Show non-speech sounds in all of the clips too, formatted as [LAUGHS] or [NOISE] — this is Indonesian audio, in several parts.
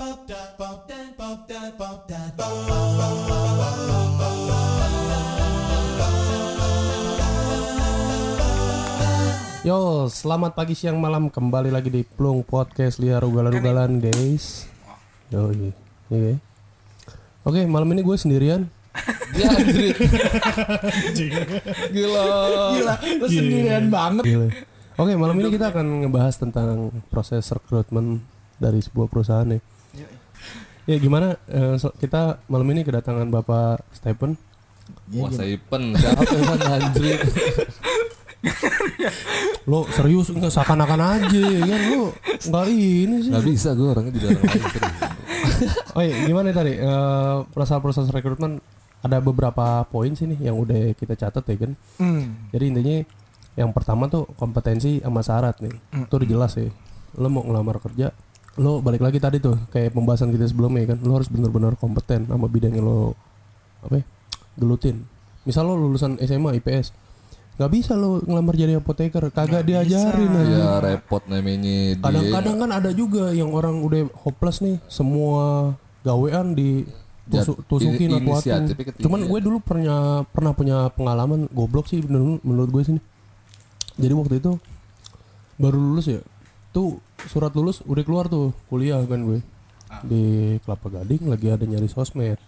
Yo, selamat pagi, siang, malam Kembali lagi di Plung Podcast Liar Ugalan-ugalan guys Yo, iya. iya. Oke, malam ini gue sendirian [LAUGHS] Dia anjir. [LAUGHS] Gila. Gila, lu sendirian banget. Gila. Oke, malam ini kita akan ngebahas tentang proses rekrutmen dari sebuah perusahaan nih Ya gimana, eh, so- kita malam ini kedatangan Bapak Stephen Wah, Saipen. Siapa yang anjir? Lo serius nggak seakan-akan aja kan lo nggak ini sih Gak bisa gue orangnya orang lain serius. [LAUGHS] Oh iya, gimana tadi Eh, proses-proses rekrutmen ada beberapa poin sih nih yang udah kita catat ya kan. Hmm. Jadi intinya yang pertama tuh kompetensi sama syarat nih. Itu udah jelas ya. Lo mau ngelamar kerja, lo balik lagi tadi tuh kayak pembahasan kita sebelumnya kan. Lo harus benar-benar kompeten sama bidang yang lo apa ya, gelutin. Misal lo lulusan SMA IPS, nggak bisa lo ngelamar jadi apoteker, kagak diajarin aja. Ya repot namanya. Kadang-kadang kan ada juga yang orang udah hopeless nih, semua gawean di tusuk, tusukin atau apa. Cuman gue dulu pernah pernah punya pengalaman goblok sih menurut, menurut gue sini. Jadi waktu itu baru lulus ya. Tuh surat lulus udah keluar tuh kuliah kan gue. Di Kelapa Gading lagi ada nyari sosmed.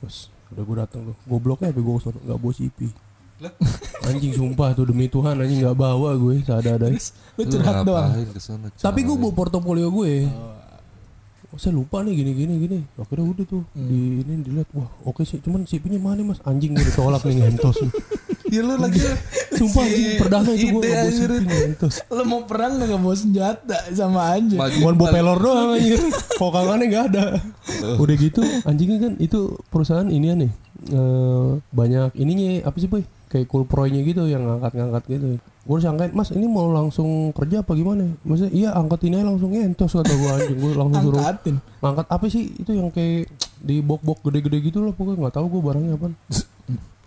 Terus udah gue datang tuh. Gobloknya tapi gue nggak bawa CP. Anjing sumpah tuh demi Tuhan anjing nggak bawa gue seadanya. Lu curhat doang. ke sana, Tapi gue bawa portofolio gue. Oh, saya lupa nih gini gini gini. Akhirnya udah tuh di ini dilihat wah oke sih cuman CP-nya mana mas anjing gue ditolak nih ngentos [LAUGHS] nih. Ya lu lagi Sumpah anjing perdana itu gue gak ngentos. Lu mau perang nggak bawa senjata sama anjing. Cuman bawa pelor doang anjir. Pokangannya gak ada. Udah gitu anjingnya kan itu perusahaan ini nih. eh, banyak ininya apa sih boy? Kayak cool proynya gitu yang ngangkat-ngangkat gitu. Gue sangkain, mas ini mau langsung kerja apa gimana? Maksudnya iya angkat ini aja langsung ngentos kata gue anjing. Gue langsung suruh Angkatin. ngangkat apa sih itu yang kayak di bok-bok gede-gede gitu loh pokoknya nggak tahu gue barangnya apa [LAUGHS]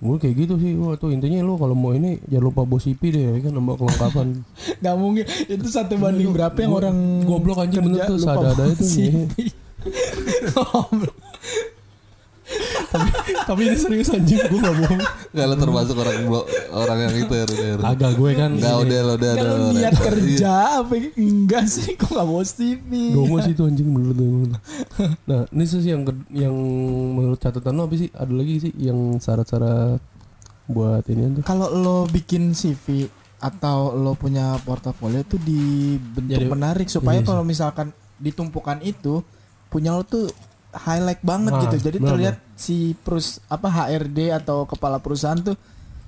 gue kayak gitu sih wah tuh intinya lo kalau mau ini jangan lupa CP deh ya kan nambah kelengkapan [LAUGHS] Gak mungkin. Itu satu banding berapa yang Gua- orang goblok anjing bener tuh, seada-ada bawa itu. [LAUGHS] Goblok. Tapi ini serius anjing gue gak bohong Gak lo termasuk orang orang yang itu ya. Ya, agak gue kan Enggak udah lo udah udah. Kalau niat Iya. kerja apa enggak sih kok gak bawa CV. Domo sih itu anjing tuh bener. Nah ini sih yang yang menurut catatan lo apa sih ada lagi sih yang syarat-syarat buat ini tuh Kalau lo bikin CV atau lo punya portofolio tuh dibentuk Jadi- menarik supaya iya kalau misalkan ditumpukan itu punya lo tuh highlight banget Nah, gitu. Jadi benar, terlihat si perus apa HRD atau kepala perusahaan tuh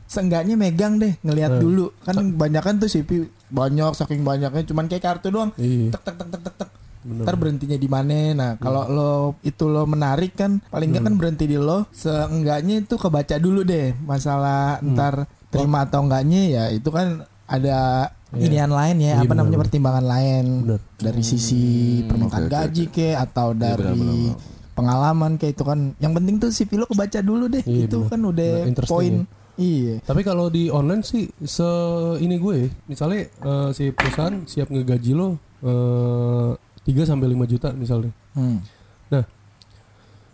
seenggaknya megang deh ngelihat Nah. dulu. Kan banyak kan tuh CV banyak saking banyaknya cuman kayak kartu doang. iya Tek tek tek tek tek tek. bener. Ntar berhentinya di mana? Nah, kalau Hmm. lo itu lo menarik kan paling nggak kan berhenti di lo. Seenggaknya itu kebaca dulu deh masalah Hmm. ntar terima atau enggaknya ya itu kan ada inian lain ya, Iya, apa namanya benar. pertimbangan lain Benar. dari sisi permintaan oke, oke, gaji ke atau dari benar, benar, benar. Pengalaman kayak itu kan. Yang penting tuh CV lo kebaca dulu deh. Iya, itu benar. kan udah Nah, poin. ya. Iya. Tapi kalau di online sih se ini gue, misalnya eh, si perusahaan siap ngegaji lo eh, 3 sampai 5 juta misalnya. Hmm.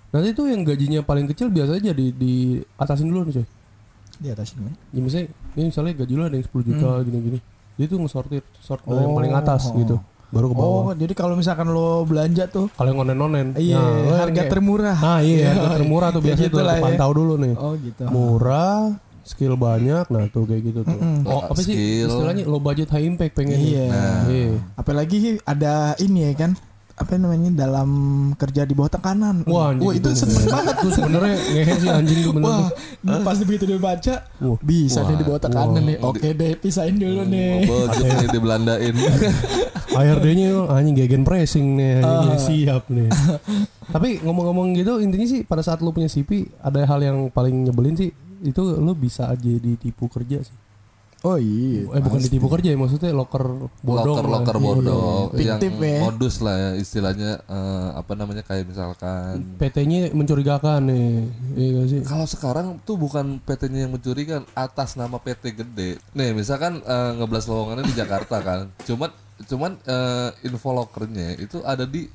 Nanti tuh yang gajinya paling kecil biasanya jadi di atasin dulu nih coy. Di atas ini. Ya misalnya, ini misalnya gaji lo ada yang 10 juta gini-gini. Dia tuh ngesortir, sort dari yang paling atas Oh. gitu. Baru ke bawah. Oh, jadi kalau misalkan lo belanja tuh Kalau yang online-online. Iya, nah, harga kayak- termurah. Nah iya, harga termurah tuh Kayak [LAUGHS] biasanya tuh gitu lah ya. pantau dulu nih. Oh gitu. Murah, skill banyak, nah tuh kayak gitu tuh. Oh, apa sih Skill. istilahnya low budget high impact pengen. Iya. Iya. Apalagi ada ini ya kan apa namanya dalam kerja di bawah tekanan. Wah, anjing Wah, itu seneng banget. Tuh sebenarnya ngehe sih anjing tuh bener Wah, tuh. pas begitu dia baca, Wah. bisa nih di bawah tekanan Wah. nih. Oke deh, pisahin dulu nih. Budget nih di Belandain. HRD-nya [LAUGHS] yuk, anjing gegen pressing nih, Ah. siap nih. [LAUGHS] Tapi ngomong-ngomong gitu, intinya sih pada saat lu punya CP ada hal yang paling nyebelin sih, itu lu bisa aja ditipu kerja sih. Oh iya. Eh bukan ditipu kerja ya, maksudnya loker bodong. loker lah. loker Iya, bodoh yang Fiktif ya. modus lah ya istilahnya eh, apa namanya kayak misalkan PT-nya mencurigakan nih, iya gak sih? kalau sekarang tuh bukan PT-nya yang mencurikan atas nama PT gede. Nih misalkan eh, ngeblas lowongannya di Jakarta [LAUGHS] kan, cuman cuman eh, info lokernya itu ada di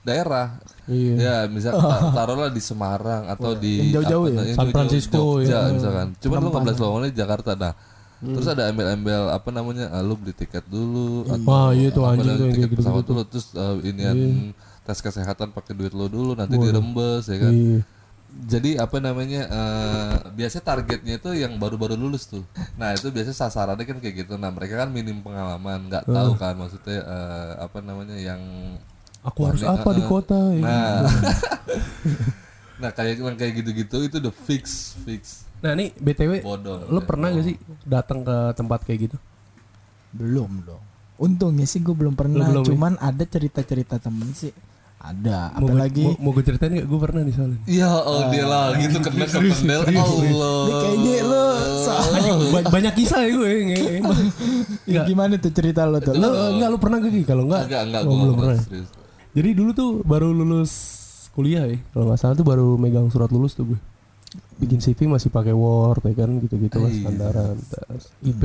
daerah. Iya. Ya, misal [LAUGHS] ta- taruhlah di Semarang atau di Yang jauh-jauh apa, ya? San Francisco, Jogja, ya. misalkan. Cuma lu nggak belas lowongan di Jakarta. Nah, terus ada embel-embel apa namanya? ah, lu beli tiket dulu atau Wah, iya tuh anjing tuh yang tiket gitu. pesawat dulu terus uh, inian tes kesehatan pakai duit lo dulu nanti dirembes ya kan. Iya. Jadi apa namanya eh biasanya targetnya itu yang baru-baru lulus tuh. Nah itu biasanya sasarannya kan kayak gitu. Nah mereka kan minim pengalaman, nggak tahu kan maksudnya eh, apa namanya yang Aku harus ini, apa di eh, kota? ya? nah [LAUGHS] nah kayak kayak gitu-gitu itu udah fix fix Nah nih BTW bodoh. Lo pernah gak sih datang ke tempat kayak gitu? Belum dong. Untungnya sih gue belum pernah. belum ya? Cuman ada cerita-cerita temen sih. Ada. Mau, Apalagi mau, mau gue ceritain gak? Gue pernah nih soalnya. Ya oh dia lagi tuh kena ke pendel Allah. Ini kayaknya lo soalnya Ba- banyak kisah ya gue. Enggak. [LAUGHS] gimana tuh cerita lo tuh? Lo enggak lo pernah gak Gi? Kalau enggak, Enggak enggak oh, gue belum pernah. serius. Jadi dulu tuh baru lulus kuliah ya. Kalau nggak salah tuh baru megang surat lulus tuh gue. Bikin CV masih pakai Word ya kan gitu-gitu lah Iya. standaran. Terus IP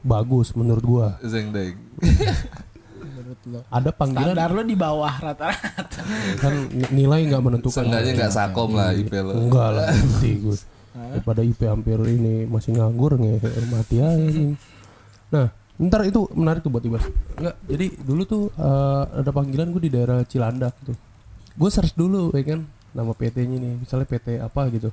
bagus menurut gua. Zeng deng. Menurut lo. Ada panggilan Standar lo di bawah rata-rata. kan nilai nggak menentukan. Seenggaknya nggak sakom lah IP lo. Enggak lah, nanti gue. Daripada IP hampir ini masih nganggur nge mati aja nih. Nah, ntar itu menarik tuh buat dibahas. Enggak, jadi dulu tuh eh, ada panggilan gue di daerah Cilandak tuh. Gue search dulu ya kan nama PT-nya nih, misalnya PT apa gitu.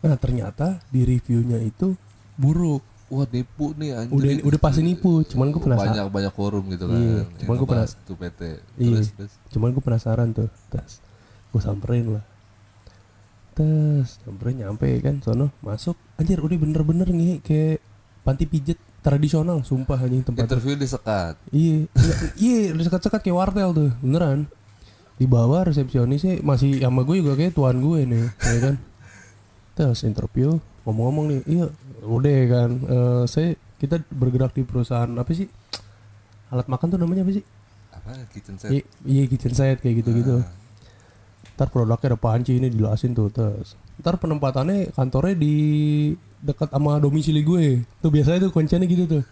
Nah, ternyata di reviewnya itu buruk. Wah nipu nih anjir. Udah udah pasti nipu, cuman gue penasaran. banyak banyak forum gitu kan. Iya, cuman gua ngebahas tuh PT. Iya. Terus terus. Cuman gue penasaran tuh. Terus gue samperin lah. Terus samperin nyampe kan sono masuk. Anjir udah bener-bener nih kayak panti pijet tradisional sumpah anjing tempat. Interview disekat. Iya, iya, iya sekat-sekat kayak wartel tuh, beneran. Di bawah resepsionisnya masih sama gue juga kayak tuan gue nih, ya kan. Terus interview ngomong-ngomong nih, iya udah kan, eh, saya kita bergerak di perusahaan apa sih? Alat makan tuh namanya apa sih? Apa kitchen set? I- iya kitchen set kayak gitu-gitu. Ntar produknya ada panci ini dijelasin tuh terus. Ntar penempatannya kantornya di dekat sama domisili gue. Tuh biasanya tuh kuncinya gitu tuh.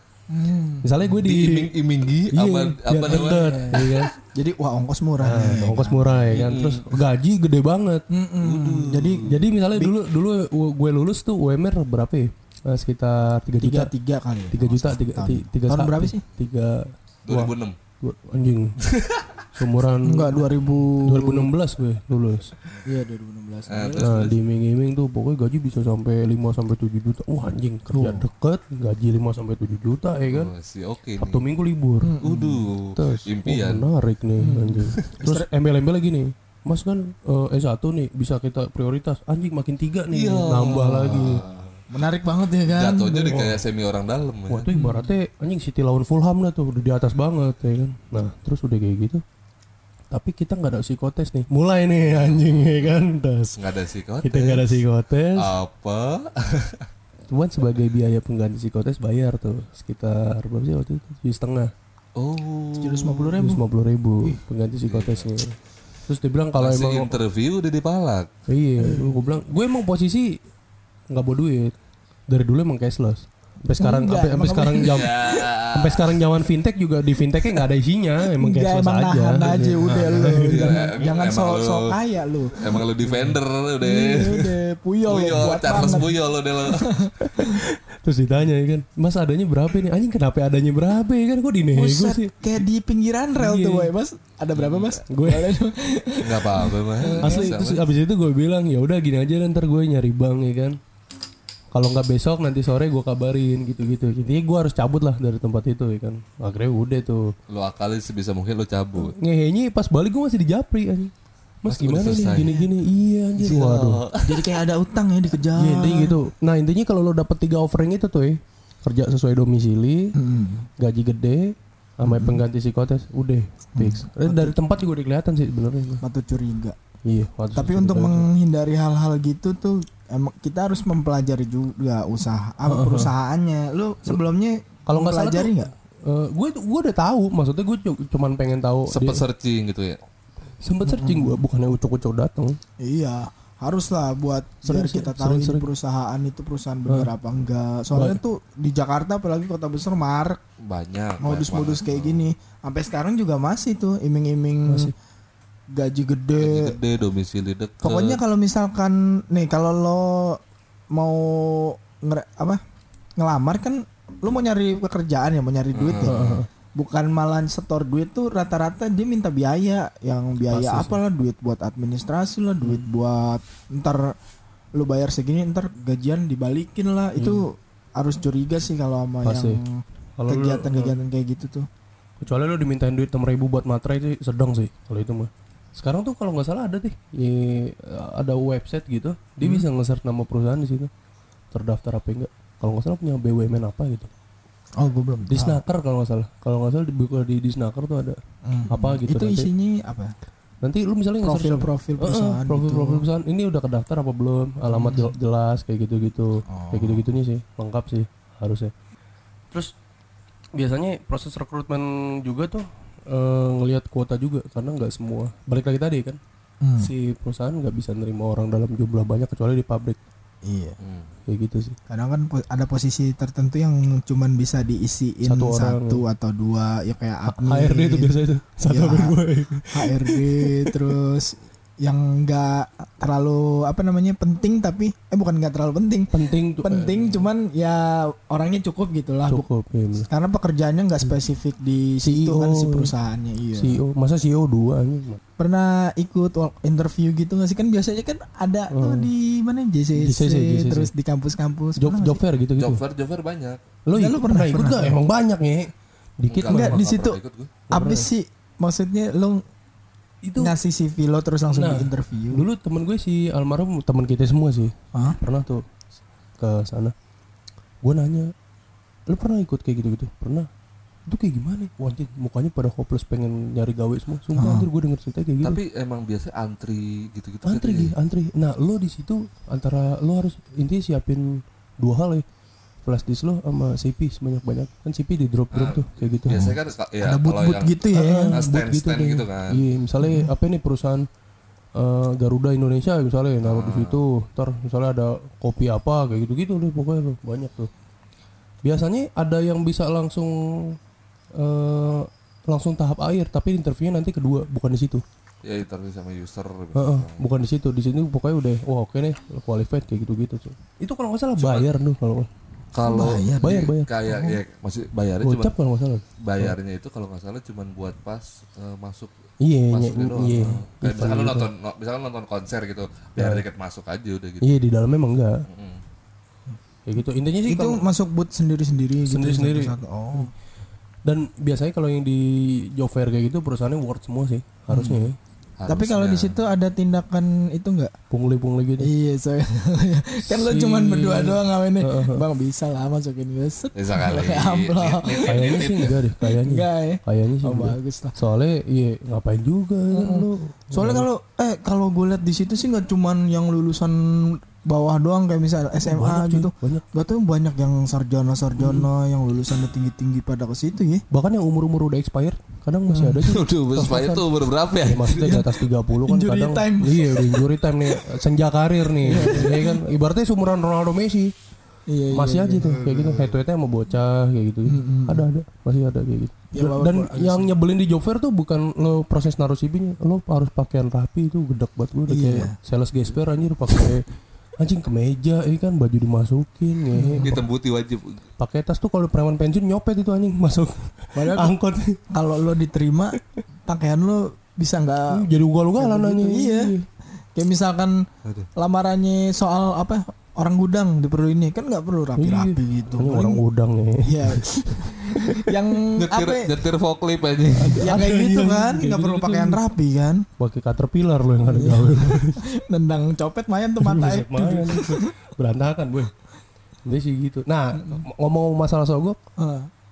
Misalnya gue di, Diiming-imingi iya, apa biar apa namanya? deket, iya kan? Jadi wah ongkos murah. Nah, nih. ongkos murah ya kan. Terus gaji gede banget. Mm-mm. Jadi Jadi misalnya dulu dulu gue lulus tuh UMR berapa ya? Eh, sekitar 3 juta. tiga tiga kali. ya, 3 juta, kalau 3 tahun. tiga berapa sih? Tiga 2006. Dua, anjing. [LAUGHS] Seumuran Enggak 2000 2016 gue lulus. Iya 2016. Nah, terus Nah, di iming-iming tuh pokoknya gaji bisa sampai 5 sampai 7 juta. Wah, anjing, kerja deket, gaji 5 sampai 7 juta ya kan. Oh, si oke nih. Sabtu Minggu libur. Uduh. Terus Impian. oh, menarik nih anjing. Terus embel-embel lagi nih. Mas kan eh, S1 nih bisa kita prioritas. Anjing makin tiga nih, nambah lagi. Menarik banget ya kan. Jatuhnya udah kayak semi orang dalam. ya. Wah, itu ibaratnya anjing City lawan Fulham lah tuh udah di atas banget ya kan. Nah, terus udah kayak gitu. Tapi kita nggak ada psikotes nih. Mulai nih [LAUGHS] anjing ya kan. Terus Nggak ada psikotes. kita nggak ada psikotes. Apa? [LAUGHS] Cuman sebagai biaya pengganti psikotes bayar tuh sekitar berapa sih waktu itu? Tujuh setengah, Oh. Tujuh ratus lima puluh ribu. tujuh puluh ribu pengganti psikotesnya. Terus dia bilang kalau emang interview udah dipalak. iya, gue bilang gue emang posisi nggak bawa duit dari dulu emang cashless. Sampai sekarang Enggak, sampai, sampai emang sekarang jam Ya. sampai sekarang zaman fintech juga di fintechnya nggak ada isinya emang Enggak cashless emang aja. nahan aja udah lu. Jangan Emang- jangan emang sok sok kaya lu. Emang lu defender udah. Iya, udah puyol, buat Charles banget. Buyol udah lo. [LAUGHS] Terus ditanya ya kan, Mas adanya berapa nih? Anjing kenapa adanya berapa ya kan? Kok dinego Buset, sih? kayak di pinggiran rel Iya. tuh, boy. Mas, ada berapa, Mas? Gue. Enggak apa-apa mah. Asli terus abis itu gue bilang ya udah gini aja ntar gue nyari bank ya kan. Kalau nggak besok nanti sore gue kabarin gitu-gitu. Jadi gue harus cabut lah dari tempat itu ya kan. Akhirnya udah tuh. Lu akalin sebisa mungkin lu cabut. Ngehenya pas balik gue masih di Japri anjing. Mas Mas, gimana nih gini-gini? Iya anjir. Waduh. Jadi kayak ada utang ya dikejar. Iya intinya gitu. Nah intinya kalau lo dapet tiga offering itu tuh ya. Kerja sesuai domisili, Hmm. gaji gede, sama pengganti psikotes, udah fix. Eh, Dari tempat juga udah kelihatan sih sebenarnya. Patut curiga. Iya. Tapi untuk menghindari hal-hal gitu tuh emang kita harus mempelajari juga usaha apa perusahaannya. Lu sebelumnya Kalau nggak salah mempelajari tuh, nggak? eh, gue gue udah tahu, maksudnya gue cu- cuman pengen tahu. Sempet dia- searching gitu ya. sempet searching gue, bukannya ucuk-ucuk datang. Iya, haruslah buat Sering, biar kita sering, tahu ini sering. perusahaan itu perusahaan bener apa enggak. Soalnya tuh di Jakarta apalagi kota besar marak Banyak. modus-modus kayak gini. Sampai sekarang juga masih tuh iming-iming gaji gede. gede domisili dekat Pokoknya kalau misalkan nih kalau lo mau ngere, apa ngelamar kan lo mau nyari pekerjaan ya mau nyari duit ya. Bukan malah setor duit tuh rata-rata dia minta biaya yang biaya apalah duit buat administrasi lah, duit buat ntar lu bayar segini ntar gajian dibalikin lah. Itu harus curiga sih kalau sama Pasti. yang kegiatan-kegiatan kayak gitu tuh. Kecuali lu dimintain duit 6 ribu buat materai sih sedang sih kalau itu mah. Sekarang tuh kalau nggak salah ada deh, i- ada website gitu, dia bisa nge-search nama perusahaan di situ, terdaftar apa enggak. Kalau nggak salah punya BUMN apa gitu. Oh, gue belum. Di Snaker kalau nggak salah, kalau nggak salah dibuka di di Snaker tuh ada Hmm. apa gitu. Itu nanti. isinya apa? Nanti lu misalnya Profil-profil Heeh, perusahaan profil gitu. profil perusahaan ini udah kedaftar apa belum alamat jel- jelas kayak gitu gitu kayak gitu gitunya sih lengkap sih harusnya terus biasanya proses rekrutmen juga tuh eh, ngelihat kuota juga karena nggak semua balik lagi tadi kan Hmm. si perusahaan nggak bisa nerima orang dalam jumlah banyak kecuali di pabrik Iya. Hmm. kayak gitu sih Kadang kan ada posisi tertentu yang cuman bisa diisiin Satu satu, orang. atau dua ya kayak admin, HRD itu biasa itu satu Ya. HRD terus yang enggak terlalu apa namanya penting tapi eh bukan enggak terlalu penting. Penting tuh penting cuman ya orangnya cukup gitulah cukup ya, bener. karena pekerjaannya nggak spesifik di situ CEO. kan si perusahaannya iya. CEO masa CEO dua anjing pernah ikut interview gitu nggak sih? Kan biasanya kan ada tuh di mana? JCC, JCC, JCC. terus di kampus-kampus. Job job fair gitu gitu? Job fair job fair banyak. Lo Enggak, ikut lu pernah- pernah ikut gak emang banyak ya dikit Enggak. Enggak, di nggak situ. apa sih maksudnya lo itu ngasih CV lo terus langsung Nah, di interview. dulu temen gue si almarhum teman kita semua sih. Hah? pernah tuh ke sana. Gue nanya lu pernah ikut kayak gitu gitu pernah. Itu kayak gimana? Wah, anjing, mukanya pada hopeless pengen nyari gawe semua. Sumpah anjir gue denger cerita kayak gitu. Tapi emang biasa antri gitu-gitu antri. Gi, antri. Nah lo di situ antara lo harus intinya siapin dua hal ya flash disk lo sama CP sebanyak banyak kan CP di drop drop tuh kayak gitu biasanya kan ka- ya ada boot-boot yang gitu ya Ah, Nah, boot stand-stand deh. gitu kan. Iya, misalnya apa nih perusahaan eh, Garuda Indonesia misalnya naruh di situ, ntar misalnya ada kopi apa kayak gitu-gitu deh pokoknya tuh banyak tuh. Biasanya ada yang bisa langsung eh langsung tahap akhir, tapi interviewnya nanti kedua, bukan di situ. ya interview sama user gitu. Heeh, bukan di situ. Di sini pokoknya udah, wah oke nih, lo qualified kayak gitu-gitu tuh. Itu kalau nggak salah bayar tuh kalau kalau Bayar, bayar, bayar. kayak ya masih bayarnya cuma kalau nggak salah. bayarnya itu kalau nggak salah cuma buat pas eh, masuk Iya, iya, masuknya doang. iya. Kayak misalkan lu nonton no- misalkan nonton konser gitu, biar tiket masuk aja udah gitu. Iya di dalamnya emang enggak. Mm. Kayak gitu. Intinya sih itu kalau masuk boot sendiri-sendiri gitu, Sendiri-sendiri. satu-satu. oh Dan biasanya kalau yang di job fair kayak gitu perusahaannya worth semua sih harusnya ya. Tapi kalau di situ ada tindakan itu enggak Pungli-pungli gitu. iya saya [LAUGHS] kan lo cuman berdua doang ngamen nih bang bisa lah masukin gue set Bisa kali. Pakai [LAUGHS] amplop. Kayaknya sih enggak deh, kayaknya. enggak ya Kayaknya sih oh enggak. bagus lah Soalnya iya ngapain juga kan lu. soalnya kalau eh kalau gue lihat di situ sih nggak cuman yang lulusan bawah doang kayak misal SMA Banyak, cuy, gitu. banyak. Gak tuh banyak yang sarjana-sarjana yang lulusannya tinggi-tinggi pada ke situ ya. Bahkan yang umur-umur udah expired kadang masih ada juga. [LAUGHS] Udah supaya itu umur berapa ya? Ya, maksudnya di atas 30 kan Injury kadang time. iya injury time nih. Senja karir nih. Iya. Kan? Ibaratnya seumuran Ronaldo Messi. Iya, masih aja tuh kayak gitu. Head to headnya sama bocah kayak gitu. Ada ada. Masih ada kayak gitu. Ya, dan yang nyebelin di job fair tuh bukan lo proses naruh CV-nya lo harus pakaian rapi itu gedek banget. Gue udah Iya. kayak sales gesper anjir pakai anjing kemeja ini kan baju dimasukin ya Hitam putih wajib. pakai tas tuh kalau preman pensiun nyopet itu anjing masuk Padahal angkot kalau lo diterima pakaian lo bisa nggak jadi ugal-ugalan Gitu, anjing iya. kayak misalkan lamarannya soal apa orang gudang di perlu ini kan nggak perlu rapi-rapi gitu. Ini orang Paling- udang nih Iya. [LAUGHS] [LAUGHS] yang Nyetir apa? ya? nyetir forklift aja. Yang kayak Ada, gitu iya, kan, kayak nggak perlu pakaian rapi kan. pakai caterpillar lo yang ada gawe [LAUGHS] Nendang copet mayan tuh mata Buset, main. [LAUGHS] berantakan boy Dia sih gitu nah ngomong masalah sogok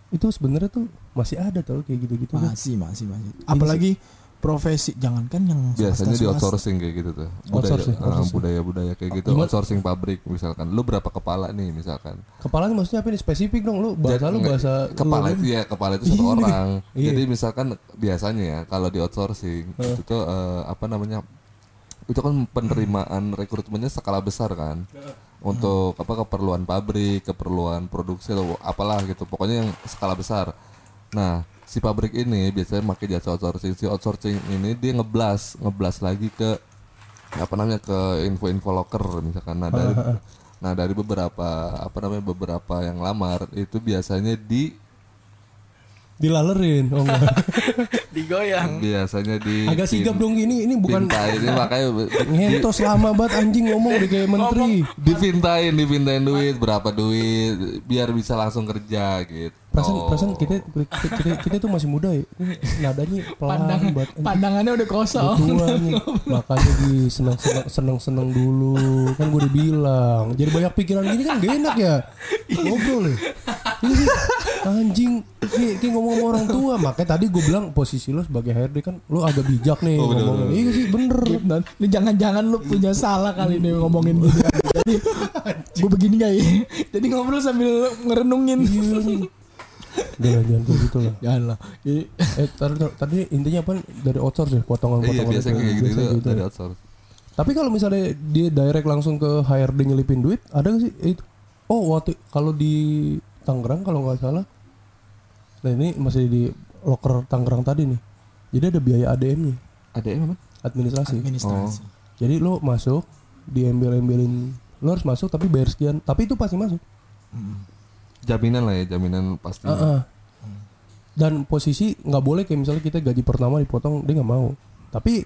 itu sebenarnya tuh masih ada tau kayak gitu-gitu kan. Masih, masih, masih. Apalagi profesi jangankan yang Biasanya di outsourcing kayak gitu tuh. Budaya Outsourcing, ah, outsourcing. budaya-budaya kayak gitu. Gimana? Outsourcing pabrik misalkan. Lu berapa kepala nih misalkan? kepalanya maksudnya apa nih spesifik dong lu bahasa lu Nggak, bahasa kepala lu- itu ya kepala itu satu orang. Iya. Jadi misalkan biasanya ya kalau di outsourcing itu tuh eh, apa namanya? Itu kan penerimaan rekrutmennya skala besar kan. Untuk apa keperluan pabrik, keperluan produksi atau apalah gitu. Pokoknya yang skala besar. Nah, si pabrik ini biasanya pakai jasa outsourcing si outsourcing ini dia ngeblas ngeblas lagi ke apa namanya ke info-info locker misalkan nah dari nah dari beberapa apa namanya beberapa yang lamar itu biasanya di Dilalerin. Oh enggak. [LAUGHS] Digoyang. biasanya di Agak sigap dong ini ini bukan Pintain, ini makanya [LAUGHS] ngentos lama banget anjing ngomong udah kayak menteri. dipintain dipintain duit berapa duit biar bisa langsung kerja gitu Perasaan, perasaan kita, kita, kita, kita tuh masih muda ya. Nadanya pelan Pandang, banget. anjing. pandangannya udah kosong. Tua nih. Makanya di seneng seneng seneng seneng dulu kan gue udah bilang. Jadi banyak pikiran gini kan gak enak ya. Ngobrol ya. Ini anjing kayak, kayak ngomong sama orang tua. Makanya tadi gue bilang posisi lo sebagai HRD kan lo agak bijak nih Oh, bener, ngomongnya. Iya sih bener. Dan ini jangan-jangan lu punya salah kali nih ngomongin gini. Jadi gue begini gak ya? Jadi ngobrol sambil ngerenungin. Jangan jangan kayak gitu lah. Jangan lah. [LAUGHS] Eh tadi, tadi intinya apa dari outsource ya iya potongan-potongan biasa itu. kayak gitu, Biasa itu gitu dari ya. outsource Tapi kalau misalnya dia direct langsung ke HRD nyelipin duit, ada gak sih itu? Oh, waktu kalau di Tangerang kalau nggak salah, nah ini masih di loker Tangerang tadi nih. Jadi ada biaya ADM-nya, yang apa administrasi. Administrasi. Jadi lo masuk, diambil-ambilin, lo harus masuk tapi bayar sekian. Tapi itu pasti masuk. Jaminan lah ya jaminan pasti Ah, ah. Dan posisi nggak boleh kayak misalnya kita gaji pertama dipotong, dia nggak mau. Tapi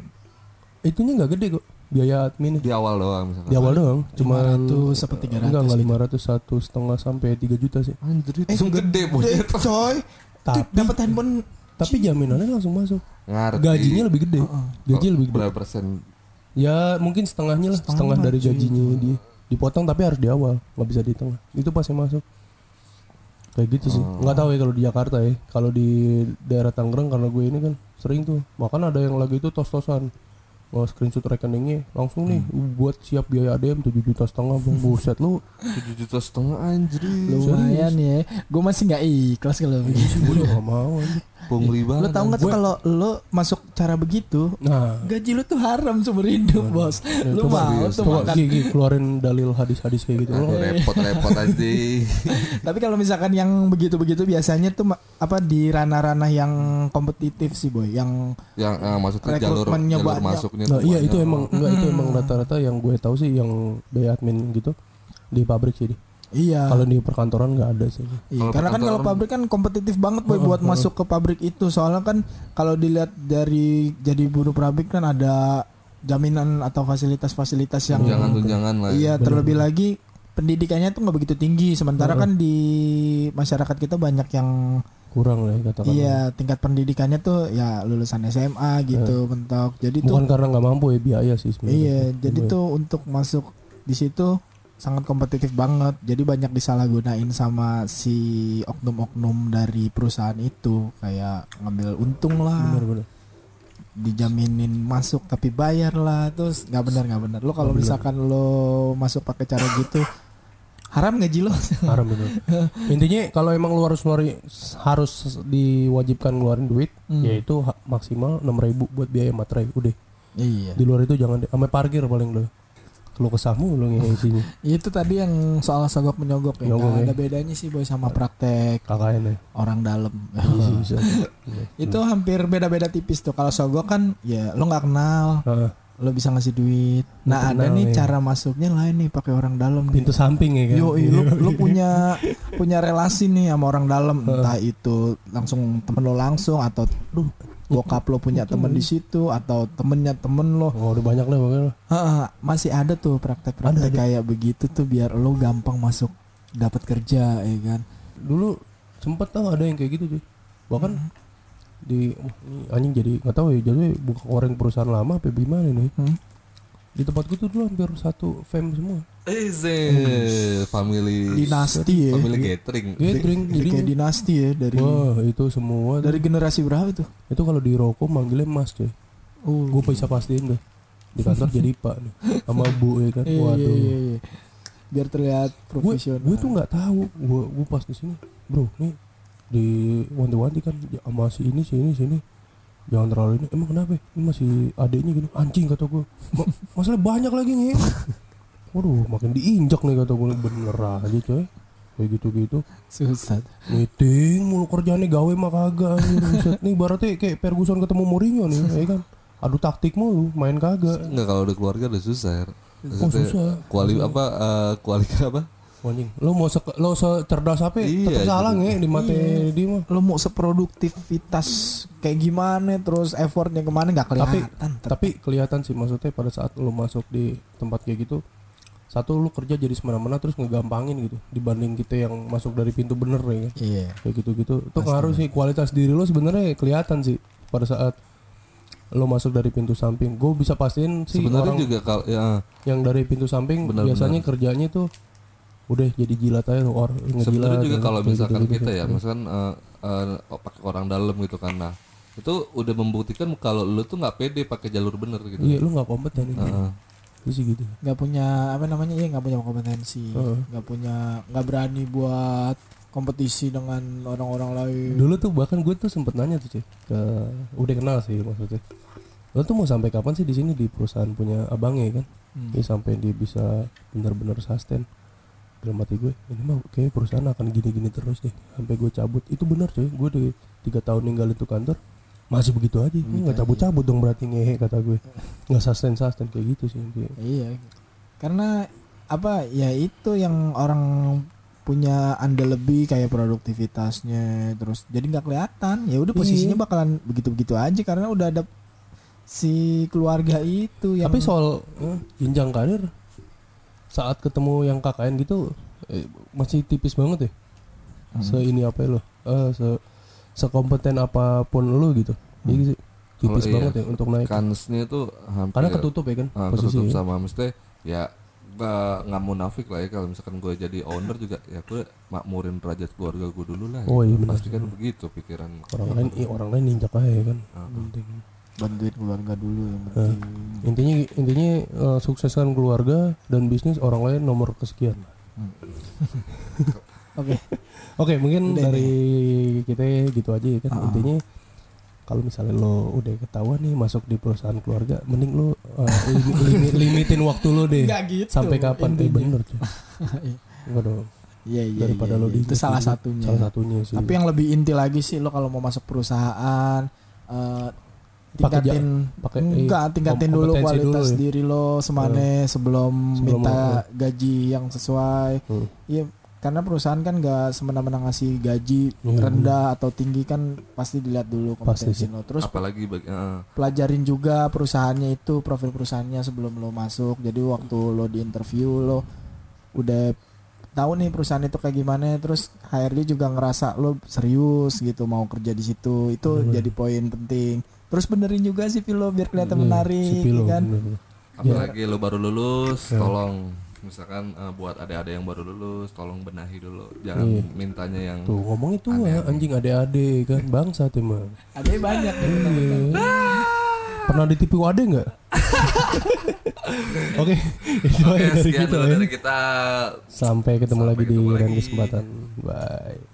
itunya nggak gede kok biaya admin. Di awal doang misalkan. Di awal doang cuma 500 sampai 300 enggak enggak gitu. 500 satu setengah sampai 3 juta sih. Anjir Eh, itu gede Eh, bonyet coy. Tapi- dapat handphone. tapi jaminannya langsung masuk. Ngerti. Gajinya lebih gede. Gaji lebih gede. berapa persen? Ya mungkin setengahnya lah setengah, dari gajinya dia. Dipotong tapi harus di awal. Nggak bisa di tengah. Itu pasti masuk kayak gitu sih. Nggak tahu ya kalau di Jakarta ya. Kalau di daerah Tangerang karena gue ini kan sering tuh. Bahkan ada yang lagi itu tos-tosan. Mau screenshot rekeningnya langsung nih buat siap biaya ADM 7 juta setengah bang. Buset lu. Tujuh juta setengah anjir. Lumayan ya. Gue masih nggak ikhlas kalau begitu. gue gak mau anjir. Pungli Lo banget tau nggak tuh kalau lo masuk cara begitu, nah. gaji lo tuh haram seumur hidup bos. Lo coba- mau tuh coba makan. Gigi keluarin dalil hadis-hadis kayak gitu. Aduh, Lo- repot-repot [LAUGHS] aja. Tapi kalau misalkan yang begitu-begitu biasanya tuh apa di ranah-ranah yang kompetitif sih boy, yang yang eh, maksudnya jalur jalur masuknya Nah, tuh iya itu emang enggak itu emang rata-rata yang gue tahu sih yang biaya admin gitu di pabrik sih. Iya. Kalau di perkantoran nggak ada sih. Iya, Kalau karena kan kalau pabrik kan kompetitif banget boy buat masuk ke pabrik itu. Soalnya kan kalau dilihat dari jadi buruh pabrik kan ada jaminan atau fasilitas-fasilitas yang tunjangan tunjangan lah ya. iya terlebih lagi pendidikannya tuh nggak begitu tinggi. Sementara kan di masyarakat kita banyak yang Kurang lah ya katakan. iya tingkat pendidikannya tuh ya lulusan SMA gitu mentok. Jadi tuh Bukan karena nggak mampu ya biaya sih sebenarnya. Iya, jadi tuh untuk masuk di situ sangat kompetitif banget. Jadi banyak disalahgunain sama si oknum-oknum dari perusahaan itu, kayak ngambil untung lah, Benar-benar. dijaminin masuk tapi bayar lah, terus nggak benar nggak benar. Lo kalau misalkan lo masuk pakai cara gitu, haram gaji lo? [LAUGHS] Haram benar. Intinya kalau emang lu harus ngeluarin harus diwajibkan ngeluarin duit, Hmm. yaitu maksimal 6000 buat biaya materai. Udah. iya. Di luar itu jangan. Sampai parkir paling lu. Lu kesamu lu ngisinya. [LAUGHS] Itu tadi yang soal sogok menyogok ya. Nyogok Nggak ya. ada bedanya sih boy sama praktek KKN ya. orang dalam. [LAUGHS] Bisa, bisa. Iya. [LAUGHS] itu hampir beda-beda tipis tuh. Kalau sogok kan ya lo nggak kenal, Heeh. lo bisa ngasih duit. Nah ada nih cara masuknya lain nih pakai orang dalam. nih. Pintu samping ya kan. Yo, lo, lo punya punya relasi nih sama orang dalam, entah itu langsung temen lo langsung atau duh bokap lo punya temen di situ atau temennya temen lo. Oh, udah banyak lah pokoknya. Masih ada tuh praktek-praktek kayak begitu tuh biar lo gampang masuk dapat kerja ya kan. dulu sempet tau ada yang kayak gitu cuy bahkan di wah, ini anjing jadi nggak tahu ya jadi buka orang perusahaan lama apa gimana nih Hmm. Di tempatku tuh dulu hampir satu fam semua. Eze family Dinasti ya. family gathering. Gathering Jadi kayak dinasti ya dari wah itu semua. dari generasi berapa tuh? itu kalau di rokok manggilnya mas cuy. Oh, gue bisa pastiin deh di kantor jadi pak nih sama bu ya kan? Iya, waduh. iya, iya. Biar terlihat gue profesional. gue tuh nggak tahu. Gue gue pas di sini bro nih di wanti-wanti kan ya, sama si ini si ini si ini jangan terlalu ini emang kenapa ya? ini masih adiknya gini anjing kata gue Ma masalah banyak lagi nih waduh makin diinjak nih kata gue bener aja coy kayak gitu-gitu Susah. meeting mulu kerjaannya gawe mah kagak nih berarti kayak Ferguson ketemu Mourinho nih ya kan adu taktik mulu main kagak Enggak kalau udah keluarga udah susah. Her. oh susah Kuali apa eh, kuali apa? Anjing. Lo mau se lo secerdas apa Iya, tetap salah gitu. nge di mata dia mah? Lo mau seproduktivitas kayak gimana terus effortnya ke mana nggak tapi kelihatan. tapi kelihatan sih maksudnya pada saat lo masuk di tempat kayak gitu satu lu kerja jadi semena-mena terus ngegampangin gitu dibanding kita yang masuk dari pintu bener ya kan? Iya. kayak gitu-gitu. Itu ngaruh sih kualitas diri lo sebenarnya kelihatan sih pada saat lo masuk dari pintu samping. Gue bisa pastiin sih Sebenarnya orang juga kalau ya. yang dari pintu samping Benar, biasanya kerjanya tuh udah jadi jilat aja lo or ngejilat sebenarnya juga ya, kalau misalkan gitu-gitu kita sih. ya, misalkan eh, eh, pakai orang dalam gitu kan, nah itu udah membuktikan kalau lu tuh nggak pede pakai jalur bener gitu. iya lu nggak kompeten Heeh. itu sih gitu Nggak punya apa namanya ya nggak punya kompetensi. Heeh. Nggak punya nggak berani buat kompetisi dengan orang-orang lain. dulu tuh bahkan gue tuh sempet nanya tuh cuy ke udah kenal sih maksudnya lo tuh mau sampai kapan sih di sini di perusahaan punya abangnya kan Hmm. ya sampai dia bisa benar-benar sustain dalam hati gue ini mah kayak perusahaan akan gini-gini terus deh sampai gue cabut. Itu benar cuy. Gue udah tiga tahun ninggalin tuh kantor masih begitu aja. Gue nggak cabut-cabut dong berarti ngehe kata gue. Nggak sustain sustain kayak gitu sih Kayak- Iya. Karena apa ya itu yang orang punya andil lebih kayak produktivitasnya terus jadi nggak kelihatan. Ya udah posisinya Iya. bakalan begitu-begitu aja karena udah ada si keluarga itu yang tapi soal eh, jenjang karir saat ketemu yang KKN gitu eh, masih tipis banget ya se ini apa ya lo eh, se sekompeten apa pun lo gitu Iya sih tipis Kalau iya, banget ya untuk naik Kansnya tuh hampir karena ketutup ya kan ah, posisi ketutup ya. sama mesti ya nggak nggak munafik lah ya kalau misalkan gue jadi owner juga ya gue makmurin derajat keluarga gue dulu lah. Oh, gitu. iya. Pasti kan begitu pikiran. orang lain iya, orang lain ninjak aja ya kan penting bantuin keluarga dulu yang Eh, penting. intinya intinya eh, sukseskan keluarga dan bisnis orang lain nomor kesekian. [LAUGHS] Oke. Oke mungkin Udah dari kita gitu aja ya kan. Ah. intinya kalau misalnya lo udah ketahuan nih masuk di perusahaan keluarga mending lo eh, limi- [LAUGHS] limi- limitin waktu lo deh. Gitu, sampai kapan? Eh intinya. bener tuh enggak dong iya iya daripada iya, lo iya. di itu salah satunya. Salah satunya sih. Tapi yang lebih inti lagi sih lo kalau mau masuk perusahaan eh, ja- tingkatin pakai- enggak eh, tingkatin kom- dulu kualitas dulu ya. diri lo semane sebelum, Sebelum minta mau- gaji yang sesuai. Hmm. iya karena perusahaan kan nggak semena-mena ngasih gaji Iya. rendah atau tinggi kan pasti dilihat dulu kompetensi lo. Terus Apalagi bagi eh, pelajarin juga perusahaannya itu profil perusahaannya sebelum lo masuk. Jadi waktu lo di interview lo udah tahu nih perusahaan itu kayak gimana terus HRD juga ngerasa lo serius gitu mau kerja di situ. Itu jadi poin penting terus benerin juga sih lo biar kelihatan Iya, menarik si Pilo, ya kan bener-bener. apalagi lo baru lulus, tolong misalkan eh, buat adik-adik yang baru lulus, tolong benahi dulu. Jangan Iya. mintanya yang tuh ngomong itu ya anjing ade-ade kan bangsa emang ada banyak nih Iya. Pernah ditipu ade nggak? [LAUGHS] Oke, itu aja dari sekian kita dulu ya. dari kita. Sampai ketemu Sampai lagi di ketemu lain lagi. kesempatan. Bye.